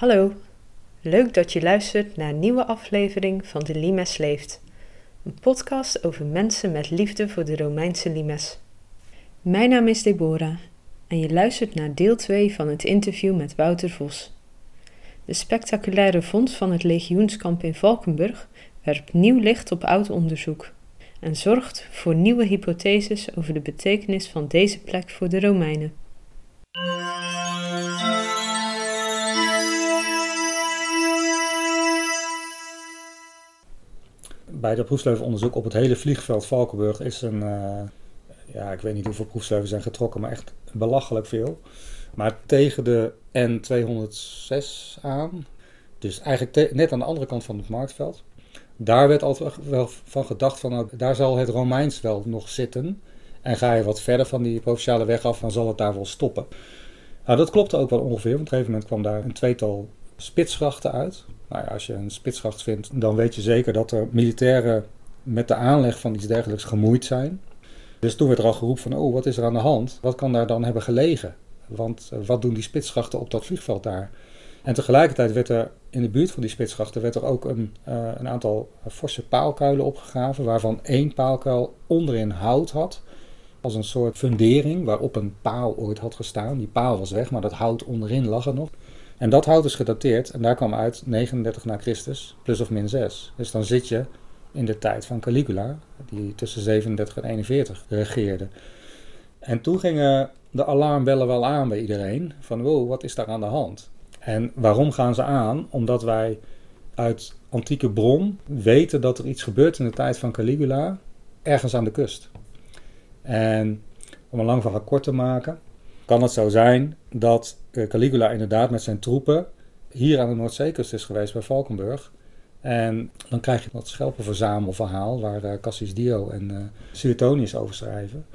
Hallo, leuk dat je luistert naar een nieuwe aflevering van de Limes Leeft. Een podcast over mensen met liefde voor de Romeinse limes. Mijn naam is Deborah en je luistert naar deel 2 van het interview met Wouter Vos. De spectaculaire vondst van het legioenskamp in Valkenburg werpt nieuw licht op oud onderzoek en zorgt voor nieuwe hypotheses over de betekenis van deze plek voor de Romeinen. Bij dat proefsleuvenonderzoek op het hele vliegveld Valkenburg is een, uh, ja, ik weet niet hoeveel proefsleuven zijn getrokken, maar echt belachelijk veel. Maar tegen de N206 aan, dus eigenlijk net aan de andere kant van het marktveld, daar werd altijd wel van gedacht van, nou, daar zal het Romeins wel nog zitten. En ga je wat verder van die provinciale weg af, dan zal het daar wel stoppen. Nou, dat klopte ook wel ongeveer, want op een gegeven moment kwam daar een tweetal spitsgrachten uit. Nou als je een spitsgracht vindt, dan weet je zeker dat er militairen met de aanleg van iets dergelijks gemoeid zijn. Dus toen werd er al geroepen van, oh, wat is er aan de hand? Wat kan daar dan hebben gelegen? Want uh, wat doen die spitsgrachten op dat vliegveld daar? En tegelijkertijd werd er in de buurt van die spitsgrachten werd er ook een, uh, een aantal forse paalkuilen opgegraven, waarvan één paalkuil onderin hout had, als een soort fundering waarop een paal ooit had gestaan. Die paal was weg, maar dat hout onderin lag er nog. En dat hout is gedateerd en daar kwam uit 39 na Christus, plus of min 6. Dus dan zit je in de tijd van Caligula, die tussen 37 en 41 regeerde. En toen gingen de alarmbellen wel aan bij iedereen, van wow, wat is daar aan de hand? En waarom gaan ze aan? Omdat wij uit antieke bron weten dat er iets gebeurt in de tijd van Caligula, ergens aan de kust. En om een lang verhaal kort te maken, kan het zo zijn dat eh, Caligula inderdaad met zijn troepen hier aan de Noordzeekust is geweest bij Valkenburg. En dan krijg je dat schelpenverzamelverhaal waar uh, Cassius Dio en uh, Suetonius over schrijven.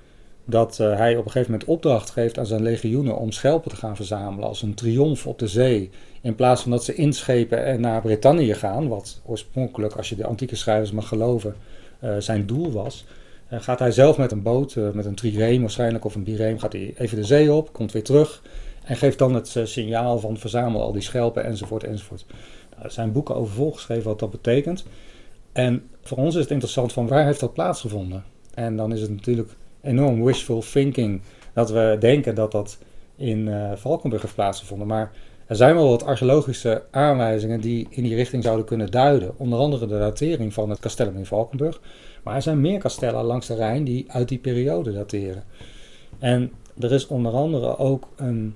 Dat hij op een gegeven moment opdracht geeft aan zijn legioenen om schelpen te gaan verzamelen als een triomf op de zee. In plaats van dat ze inschepen en naar Brittannië gaan, wat oorspronkelijk, als je de antieke schrijvers mag geloven, zijn doel was. Uh, gaat hij zelf met een boot, uh, met een trireem waarschijnlijk of een bireem, gaat hij even de zee op, komt weer terug en geeft dan het uh, signaal van verzamel al die schelpen enzovoort enzovoort. Nou, er zijn boeken over volgeschreven wat dat betekent. En voor ons is het interessant van waar heeft dat plaatsgevonden? En dan is het natuurlijk enorm wishful thinking dat we denken dat dat in Valkenburg heeft plaatsgevonden. Maar er zijn wel wat archeologische aanwijzingen die in die richting zouden kunnen duiden. Onder andere de datering van het castellum in Valkenburg. Maar er zijn meer kastellen langs de Rijn die uit die periode dateren. En er is onder andere ook een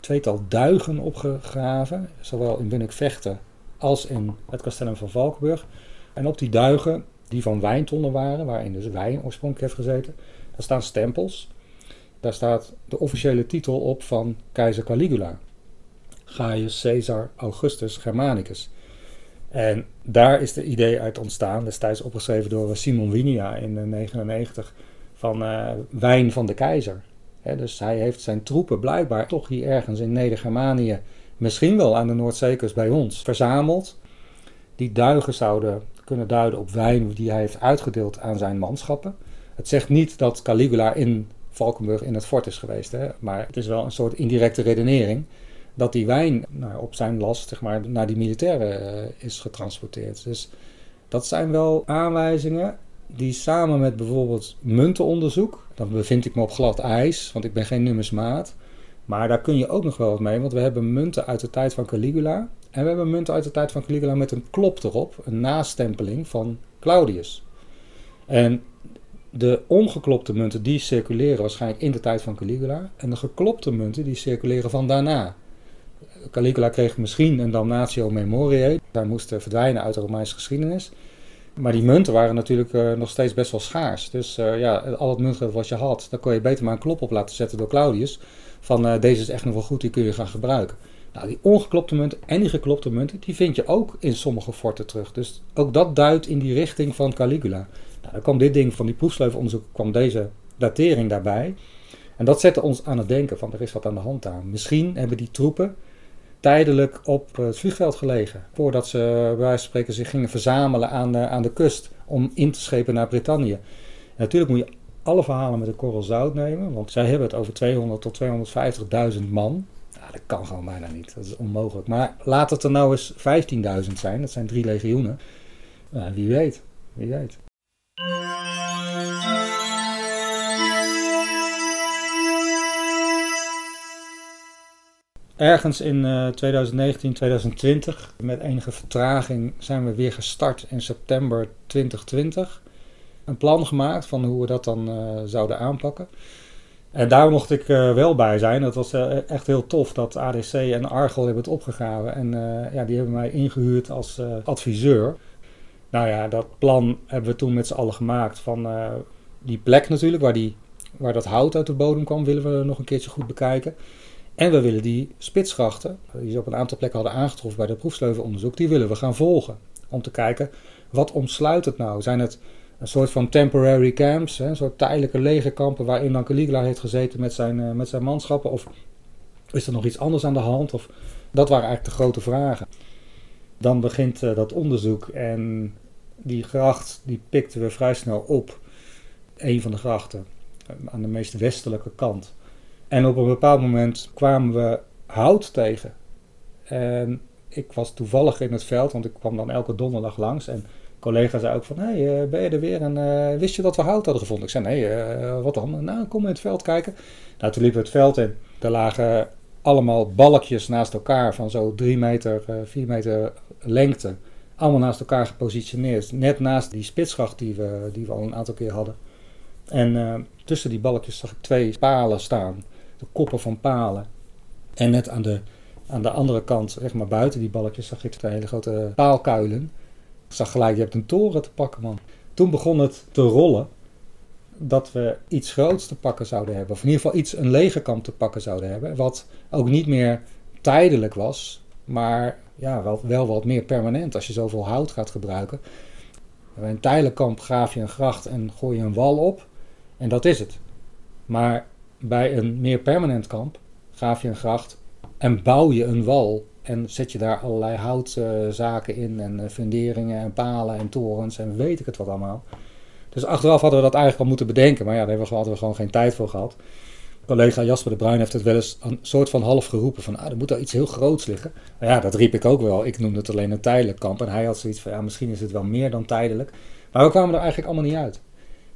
tweetal duigen opgegraven, zowel in Bunnik-Vechten als in het castellum van Valkenburg. En op die duigen, die van wijntonnen waren, waarin dus wijn oorspronkelijk heeft gezeten, daar staan stempels. Daar staat de officiële titel op van keizer Caligula. Gaius Caesar Augustus Germanicus. En daar is de idee uit ontstaan, destijds opgeschreven door Simon Winia in 1999, van uh, wijn van de keizer. dus hij heeft zijn troepen blijkbaar toch hier ergens in Neder-Germanië, misschien wel aan de Noordzeekust bij ons, verzameld. Die duigen zouden kunnen duiden op wijn die hij heeft uitgedeeld aan zijn manschappen. Het zegt niet dat Caligula in Valkenburg in het fort is geweest, hè, maar het is wel een soort indirecte redenering dat die wijn nou, op zijn last zeg maar, naar die militairen uh, is getransporteerd. Dus dat zijn wel aanwijzingen die samen met bijvoorbeeld muntenonderzoek, dan bevind ik me op glad ijs, want ik ben geen numismaat. Maar daar kun je ook nog wel wat mee, want we hebben munten uit de tijd van Caligula. En we hebben munten uit de tijd van Caligula met een klop erop, een nastempeling van Claudius. En de ongeklopte munten die circuleren waarschijnlijk in de tijd van Caligula. En de geklopte munten die circuleren van daarna. Caligula kreeg misschien een damnatio memoriae. Hij moest verdwijnen uit de Romeinse geschiedenis. Maar die munten waren natuurlijk uh, nog steeds best wel schaars. Dus uh, ja, al het muntgeld wat je had, daar kon je beter maar een klop op laten zetten door Claudius. Van deze is echt nog wel goed, die kun je gaan gebruiken. Nou, die ongeklopte munten en die geklopte munten, die vind je ook in sommige forten terug. Dus ook dat duidt in die richting van Caligula. Nou, dan kwam dit ding van die proefsleuvenonderzoek, kwam deze datering daarbij. En dat zette ons aan het denken van er is wat aan de hand aan. Misschien hebben die troepen tijdelijk op het vliegveld gelegen. Voordat ze bij wijze van spreken zich gingen verzamelen aan de, aan de kust om in te schepen naar Brittannië. Natuurlijk moet je alle verhalen met een korrel zout nemen, want zij hebben het over 200 tot 250.000 man. Nou, dat kan gewoon bijna niet. Dat is onmogelijk. Maar laat het er nou eens 15.000 zijn. Dat zijn drie legioenen. Nou, wie weet. Wie weet. Ergens in 2019, 2020, met enige vertraging, zijn we weer gestart in september 2020. Een plan gemaakt van hoe we dat dan uh, zouden aanpakken. En daar mocht ik uh, wel bij zijn. Dat was echt heel tof dat ADC en Argol hebben het opgegraven. En ja, die hebben mij ingehuurd als adviseur. Nou ja, dat plan hebben we toen met z'n allen gemaakt van die plek natuurlijk, waar, die, waar dat hout uit de bodem kwam, willen we nog een keertje goed bekijken. En we willen die spitsgrachten, die ze op een aantal plekken hadden aangetroffen bij het proefsleuvenonderzoek, die willen we gaan volgen. Om te kijken, wat omsluit het nou? Zijn het een soort van temporary camps, een soort tijdelijke legerkampen waarin dan Caligula heeft gezeten met zijn, uh, met zijn manschappen? Of is er nog iets anders aan de hand? Of, dat waren eigenlijk de grote vragen. Dan begint uh, dat onderzoek en die gracht die pikten we vrij snel op. Een van de grachten, eh, aan de meest westelijke kant. En op een bepaald moment kwamen we hout tegen. En ik was toevallig in het veld, want ik kwam dan elke donderdag langs. En collega zei ook van, hé, hey, ben je er weer? En uh, wist je dat we hout hadden gevonden? Ik zei, nee, uh, wat dan? Nou, kom in het veld kijken. Nou, toen liepen we het veld in. Er lagen allemaal balkjes naast elkaar van zo drie meter, uh, vier meter lengte. Allemaal naast elkaar gepositioneerd. Net naast die spitsgracht die we, die we al een aantal keer hadden. En tussen die balkjes zag ik twee palen staan de koppen van palen. En net aan de, aan de andere kant, zeg maar buiten die balkjes, zag ik twee hele grote paalkuilen. Ik zag gelijk, je hebt een toren te pakken, man. Toen begon het te rollen dat we iets groots te pakken zouden hebben. Of in ieder geval iets, een legerkamp te pakken zouden hebben. Wat ook niet meer tijdelijk was, maar ja, wel, wel wat meer permanent als je zoveel hout gaat gebruiken. Bij een tijdelijk kamp graaf je een gracht en gooi je een wal op. En dat is het. Maar bij een meer permanent kamp graaf je een gracht en bouw je een wal. En zet je daar allerlei houtzaken in en uh, funderingen en palen en torens en weet ik het wat allemaal. Dus achteraf hadden we dat eigenlijk al moeten bedenken, maar ja, daar hadden we gewoon geen tijd voor gehad. Collega Jasper de Bruin heeft het wel eens een soort van half geroepen van, ah, er moet daar iets heel groots liggen. Maar ja, dat riep ik ook wel. Ik noemde het alleen een tijdelijk kamp en hij had zoiets van, ja, misschien is het wel meer dan tijdelijk. Maar we kwamen er eigenlijk allemaal niet uit.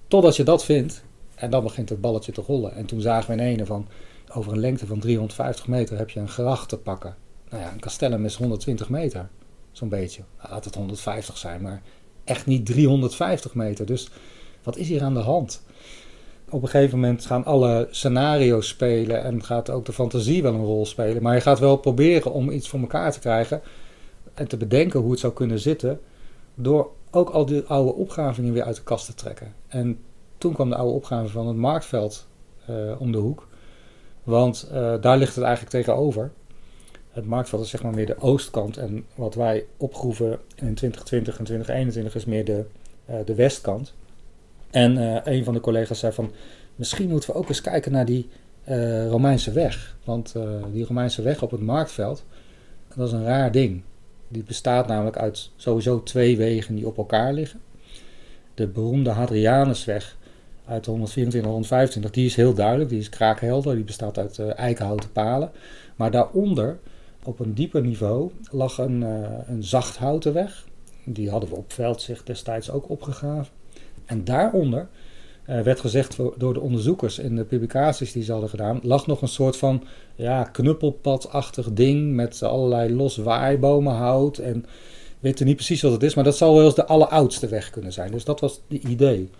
Totdat je dat vindt, en dan begint het balletje te rollen. En toen zagen we in ene van, over een lengte van 350 meter heb je een gracht te pakken. Nou ja, een castellum is 120 meter, zo'n beetje. Nou, laat het 150 zijn, maar echt niet 350 meter. Dus wat is hier aan de hand? Op een gegeven moment gaan alle scenario's spelen en gaat ook de fantasie wel een rol spelen. Maar je gaat wel proberen om iets voor elkaar te krijgen en te bedenken hoe het zou kunnen zitten. Door ook al die oude opgravingen weer uit de kast te trekken. En toen kwam de oude opgave van het marktveld uh, om de hoek. Want uh, daar ligt het eigenlijk tegenover. Het marktveld is zeg maar meer de oostkant. En wat wij opgroeven in 2020 en 2021 is meer de, uh, de westkant. En een van de collega's zei van... Misschien moeten we ook eens kijken naar die Romeinse weg. Want die Romeinse weg op het marktveld... Dat is een raar ding. Die bestaat namelijk uit sowieso twee wegen die op elkaar liggen. De beroemde Hadrianusweg uit 124 125, die is heel duidelijk, die is kraakhelder, die bestaat uit uh, eikenhouten palen. Maar daaronder, op een dieper niveau, lag een, uh, een zachthouten weg. Die hadden we op veldzicht destijds ook opgegraven. En daaronder uh, werd gezegd door de onderzoekers in de publicaties die ze hadden gedaan, lag nog een soort van ja, knuppelpadachtig ding met allerlei los waaibomenhout. En weet er niet precies wat het is, maar dat zal wel eens de alleroudste weg kunnen zijn. Dus dat was het idee.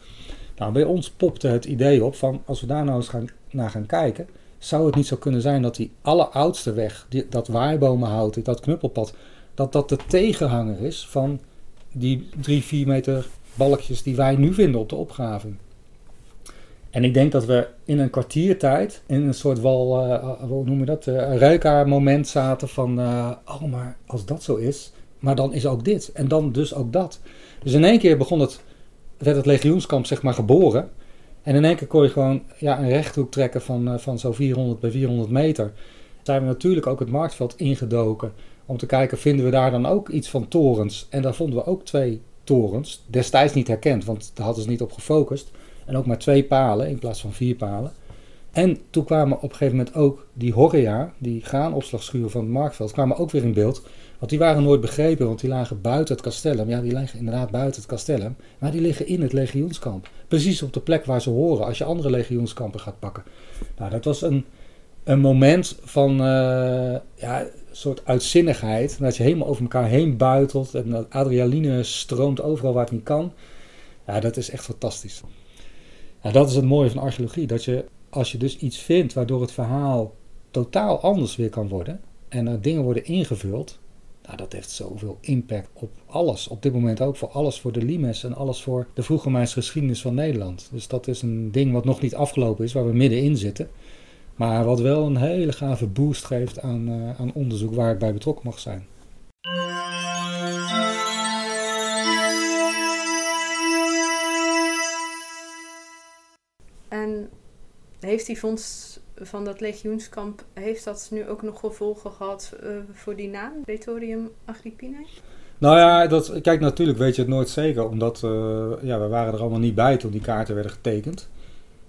Nou, bij ons popte het idee op van als we daar nou eens gaan, naar gaan kijken, zou het niet zo kunnen zijn dat die alleroudste weg, die, dat waaibomenhout, dat knuppelpad, dat dat de tegenhanger is van die drie, vier meter balkjes die wij nu vinden op de opgraving. En ik denk dat we in een kwartiertijd in een soort wal, uh, hoe noem je dat, uh, moment zaten van, uh, oh maar als dat zo is, maar dan is ook dit en dan dus ook dat. Dus in één keer begon het werd het legioenskamp zeg maar geboren. En in één keer kon je gewoon ja, een rechthoek trekken van, uh, van zo'n 400 bij 400 meter. Zijn we natuurlijk ook het marktveld ingedoken om te kijken, vinden we daar dan ook iets van torens? En daar vonden we ook twee torens, destijds niet herkend, want daar hadden ze niet op gefocust. En ook maar twee palen in plaats van vier palen. En toen kwamen op een gegeven moment ook die Horea, die graanopslagschuur van het Markveld, kwamen ook weer in beeld. Want die waren nooit begrepen, want die lagen buiten het castellum. Ja, die liggen inderdaad buiten het castellum, maar die liggen in het legioenskamp. Precies op de plek waar ze horen als je andere legioenskampen gaat pakken. Nou, dat was een, een moment van uh, ja, een soort uitzinnigheid. Dat je helemaal over elkaar heen buitelt en dat adrenaline stroomt overal waar het niet kan. Ja, dat is echt fantastisch. Ja, dat is het mooie van archeologie. Dat je, als je dus iets vindt waardoor het verhaal totaal anders weer kan worden. En er dingen worden ingevuld. Nou, dat heeft zoveel impact op alles. Op dit moment ook voor alles voor de Limes en alles voor de vroege geschiedenis van Nederland. Dus dat is een ding wat nog niet afgelopen is, waar we middenin zitten. Maar wat wel een hele gave boost geeft aan, uh, aan onderzoek waar ik bij betrokken mag zijn. En heeft die vondst van dat legioenskamp, heeft dat nu ook nog gevolgen gehad uh, voor die naam, Praetorium Agrippinae? Nou ja, dat, kijk, natuurlijk weet je het nooit zeker, omdat uh, ja, we waren er allemaal niet bij toen die kaarten werden getekend.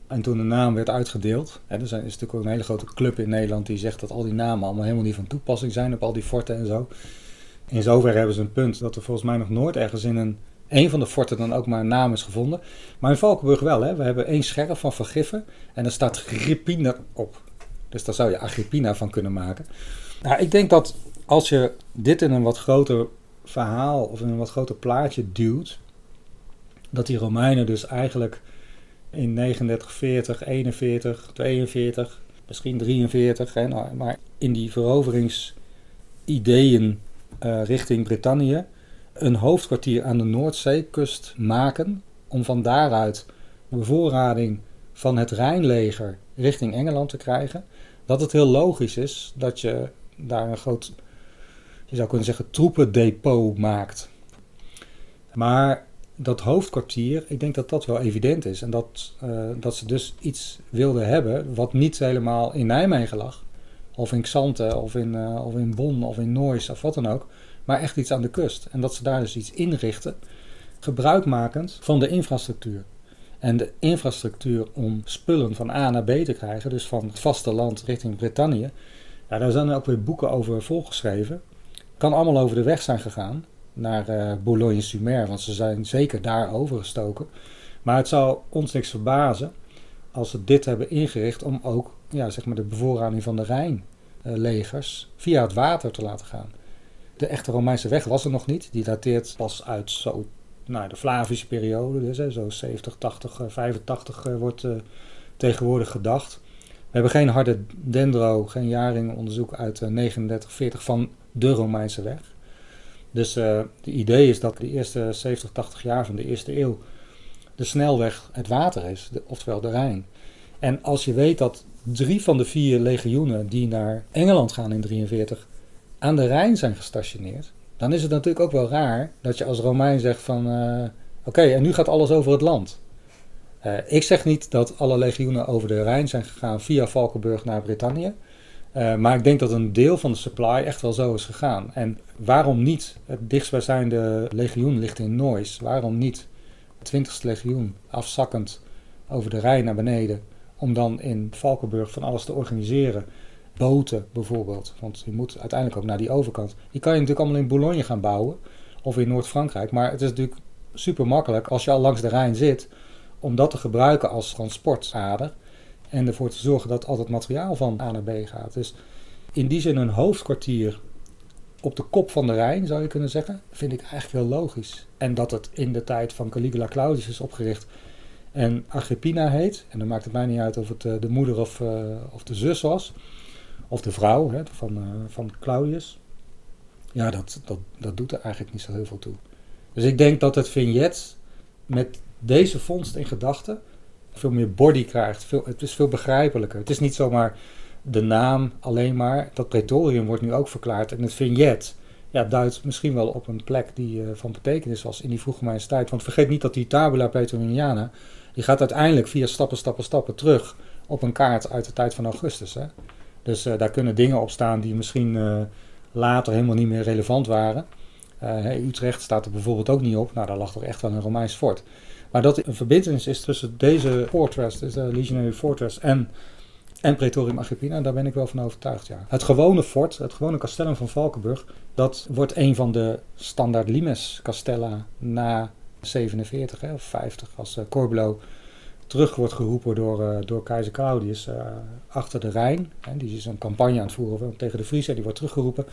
En toen de naam werd uitgedeeld, hè, er zijn, is natuurlijk ook een hele grote club in Nederland die zegt dat al die namen allemaal helemaal niet van toepassing zijn op al die forten en zo. In zoverre hebben ze een punt dat er volgens mij nog nooit ergens in een, een van de forten dan ook maar een naam is gevonden. Maar in Valkenburg wel, hè. we hebben één scherf van Vergiffen en daar staat Grippina op. Dus daar zou je Agrippina van kunnen maken. Nou, ik denk dat als je dit in een wat groter verhaal of in een wat groter plaatje duwt, dat die Romeinen dus eigenlijk in 39, 40, 41, 42, misschien 43. Hè, nou, maar in die veroveringsideeën uh, richting Brittannië een hoofdkwartier aan de Noordzeekust maken. Om van daaruit bevoorrading van het Rijnleger richting Engeland te krijgen. Dat het heel logisch is dat je daar een groot, je zou kunnen zeggen, troependepot maakt. Maar dat hoofdkwartier, ik denk dat dat wel evident is. En dat, uh, dat ze dus iets wilden hebben wat niet helemaal in Nijmegen lag. Of in Xanten, of in, uh, of in Bonn, of in Noois, of wat dan ook. Maar echt iets aan de kust. En dat ze daar dus iets inrichten, gebruikmakend van de infrastructuur. En de infrastructuur om spullen van A naar B te krijgen, dus van het vasteland richting Brittannië. Ja, daar zijn ook weer boeken over volgeschreven. Kan allemaal over de weg zijn gegaan naar uh, Boulogne-sur-Mer, want ze zijn zeker daar overgestoken. Maar het zou ons niks verbazen als ze dit hebben ingericht om ook ja, zeg maar de bevoorrading van de Rijnlegers uh, via het water te laten gaan. De echte Romeinse weg was er nog niet. Die dateert pas uit zo, nou, de Flavische periode, dus zo 70, 80, 85 uh, wordt uh, tegenwoordig gedacht. We hebben geen harde dendro, geen jaringonderzoek uit 39, 40 van de Romeinse weg. Dus uh, het idee is dat de eerste 70, 80 jaar van de eerste eeuw de snelweg het water is, oftewel de Rijn. En als je weet dat drie van de vier legioenen die naar Engeland gaan in 43 aan de Rijn zijn gestationeerd, dan is het natuurlijk ook wel raar dat je als Romein zegt van uh, oké, en nu gaat alles over het land. Uh, ik zeg niet dat alle legioenen over de Rijn zijn gegaan via Valkenburg naar Brittannië. Uh, maar ik denk dat een deel van de supply echt wel zo is gegaan. En waarom niet? Het dichtstbijzijnde legioen ligt in Noois. Waarom niet het 20ste legioen afzakkend over de Rijn naar beneden? Om dan in Valkenburg van alles te organiseren. Boten bijvoorbeeld. Want je moet uiteindelijk ook naar die overkant. Die kan je natuurlijk allemaal in Boulogne gaan bouwen. Of in Noord-Frankrijk. Maar het is natuurlijk super makkelijk als je al langs de Rijn zit. Om dat te gebruiken als transportader. En ervoor te zorgen dat al het materiaal van A naar B gaat. Dus in die zin een hoofdkwartier op de kop van de Rijn, zou je kunnen zeggen, vind ik eigenlijk heel logisch. En dat het in de tijd van Caligula Claudius is opgericht en Agrippina heet. En dan maakt het mij niet uit of het eh, de moeder of, uh, of de zus was. Of de vrouw hè, van, uh, van Claudius. Ja, dat, dat, dat doet er eigenlijk niet zo heel veel toe. Dus ik denk dat het vignet met deze vondst in gedachten veel meer body krijgt. Veel, het is veel begrijpelijker. Het is niet zomaar de naam alleen maar. Dat pretorium wordt nu ook verklaard. En het vignet ja, duidt misschien wel op een plek die uh, van betekenis was in die vroege Romeinse tijd. Want vergeet niet dat die tabula pretoriana, die gaat uiteindelijk via stappen, stappen, stappen terug op een kaart uit de tijd van Augustus. Hè? Dus uh, daar kunnen dingen op staan die misschien uh, later helemaal niet meer relevant waren. Utrecht staat er bijvoorbeeld ook niet op. Nou, daar lag toch echt wel een Romeins fort. Maar dat een verbindenis is tussen deze fortress, dus de Legionary Fortress, en en Praetorium Agrippina, daar ben ik wel van overtuigd, ja. Het gewone fort, het gewone castellum van Valkenburg, dat wordt een van de standaard limes castella na 47 hè, of 50, als uh, terug wordt geroepen door, uh, door keizer Claudius uh, achter de Rijn. Hè, die is een campagne aan het voeren tegen de Friese, die wordt teruggeroepen.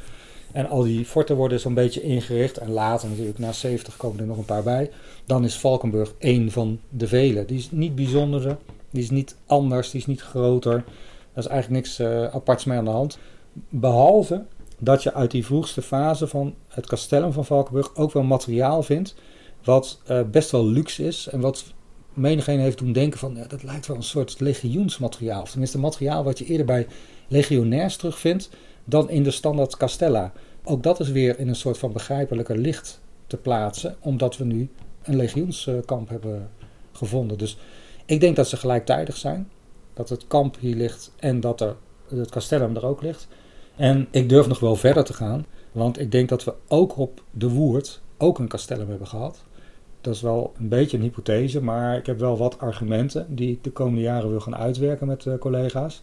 En al die forten worden zo'n beetje ingericht. En later natuurlijk, na 70 komen er nog een paar bij. Dan is Valkenburg één van de vele. Die is niet bijzonder, die is niet anders, die is niet groter. Daar is eigenlijk niks uh, aparts mee aan de hand. Behalve dat je uit die vroegste fase van het castellum van Valkenburg ook wel materiaal vindt. Wat best wel luxe is en wat menigeen heeft doen denken van ja, dat lijkt wel een soort legioensmateriaal. Of tenminste materiaal wat je eerder bij legionairs terugvindt dan in de standaard castella. Ook dat is weer in een soort van begrijpelijker licht te plaatsen, omdat we nu een legioenskamp hebben gevonden. Dus ik denk dat ze gelijktijdig zijn. Dat het kamp hier ligt en dat er, het castellum er ook ligt. En ik durf nog wel verder te gaan, want ik denk dat we ook op de Woerd ook een castellum hebben gehad. Dat is wel een beetje een hypothese, maar ik heb wel wat argumenten die ik de komende jaren wil gaan uitwerken met uh, collega's.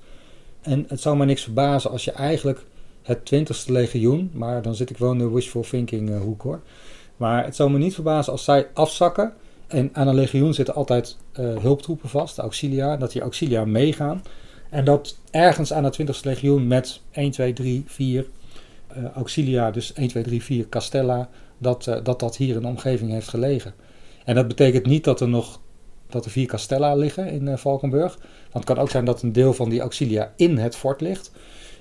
En het zou me niks verbazen als je eigenlijk het 20ste legioen, maar dan zit ik wel in de wishful thinking uh, hoek hoor. Maar het zou me niet verbazen als zij afzakken. En aan een legioen zitten altijd uh, hulptroepen vast, de auxilia, dat die auxilia meegaan. En dat ergens aan het 20ste legioen met 1, 2, 3, 4 uh, auxilia, dus 1, 2, 3, 4 castella, dat, dat dat hier in de omgeving heeft gelegen. En dat betekent niet dat er nog dat er vier castella liggen in uh, Valkenburg. Want het kan ook zijn dat een deel van die auxilia in het fort ligt.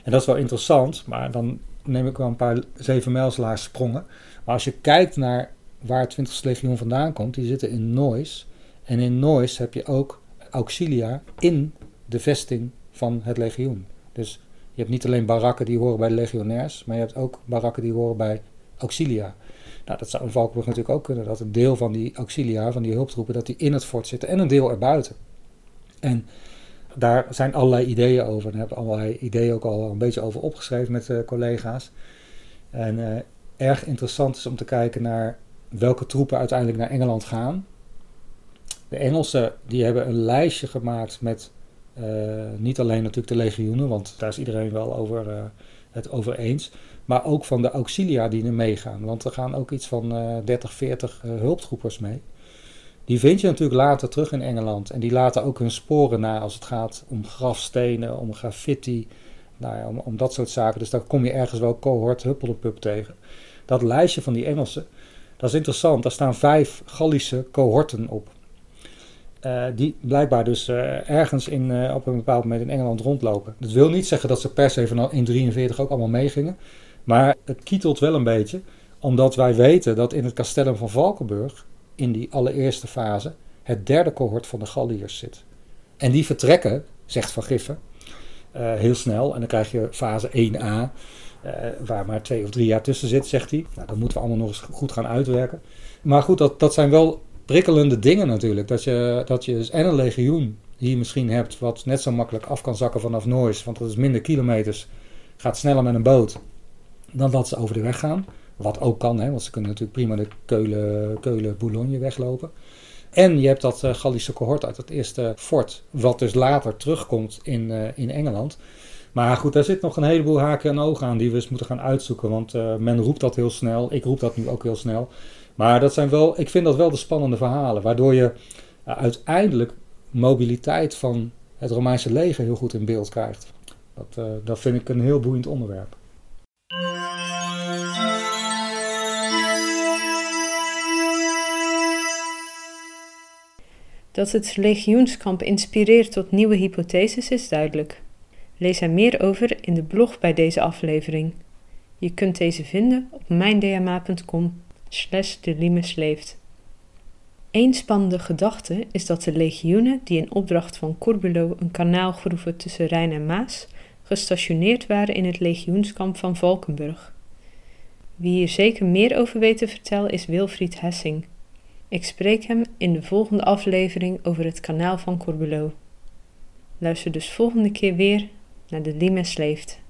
En dat is wel interessant, maar dan neem ik wel een paar zevenmijlslaars sprongen. Maar als je kijkt naar waar het 20e legioen vandaan komt, die zitten in Nois. En in Nois heb je ook auxilia in de vesting van het legioen. Dus je hebt niet alleen barakken die horen bij de legionairs, maar je hebt ook barakken die horen bij auxilia. Nou, dat zou in Valkenburg natuurlijk ook kunnen, dat een deel van die auxilia, van die hulptroepen, dat die in het fort zitten en een deel erbuiten. En daar zijn allerlei ideeën over. Daar hebben allerlei ideeën ook al een beetje over opgeschreven met uh, collega's. En uh, erg interessant is om te kijken naar welke troepen uiteindelijk naar Engeland gaan. De Engelsen die hebben een lijstje gemaakt met uh, niet alleen natuurlijk de legioenen, want daar is iedereen wel over het over eens. Maar ook van de auxilia die er meegaan. Want er gaan ook iets van 30, 40 hulptroepers mee. Die vind je natuurlijk later terug in Engeland. En die laten ook hun sporen na als het gaat om grafstenen, om graffiti, nou ja, om, om, dat soort zaken. Dus daar kom je ergens wel cohort Huppeldepup tegen. Dat lijstje van die Engelsen, dat is interessant. Daar staan vijf Gallische cohorten op. Uh, die blijkbaar dus ergens in, op een bepaald moment in Engeland rondlopen. Dat wil niet zeggen dat ze per se van in 43 ook allemaal meegingen. Maar het kietelt wel een beetje, omdat wij weten dat in het castellum van Valkenburg in die allereerste fase het derde cohort van de Galliërs zit. En die vertrekken, zegt Van Giffen, uh, heel snel. En dan krijg je fase 1a, uh, waar maar twee of drie jaar tussen zit, zegt hij. Nou, dat moeten we allemaal nog eens goed gaan uitwerken. Maar goed, dat, dat zijn wel prikkelende dingen natuurlijk. Dat je, dat je en een legioen hier misschien hebt, wat net zo makkelijk af kan zakken vanaf Noors, want dat is minder kilometers, gaat sneller met een boot, dan dat ze over de weg gaan. Wat ook kan, hè, want ze kunnen natuurlijk prima de Keulen, Keulen weglopen. En je hebt dat uh, Gallische cohort uit het eerste fort, wat dus later terugkomt in, uh, in Engeland. Maar goed, daar zit nog een heleboel haken en ogen aan die we eens moeten gaan uitzoeken. Want uh, men roept dat heel snel. Ik roep dat nu ook heel snel. Maar dat zijn wel, ik vind dat wel de spannende verhalen. Waardoor je uiteindelijk mobiliteit van het Romeinse leger heel goed in beeld krijgt. Dat, dat vind ik een heel boeiend onderwerp. Dat het legioenskamp inspireert tot nieuwe hypotheses is duidelijk. Lees er meer over in de blog bij deze aflevering. Je kunt deze vinden op mijndma.com slash de leeft. Eén spannende gedachte is dat de legioenen die in opdracht van Corbulo een kanaal groeven tussen Rijn en Maas, gestationeerd waren in het legioenskamp van Valkenburg. Wie hier zeker meer over weet te vertellen is Wilfried Hessing, ik spreek hem in de volgende aflevering over het kanaal van Corbulo. Luister dus volgende keer weer naar de Limes leeft.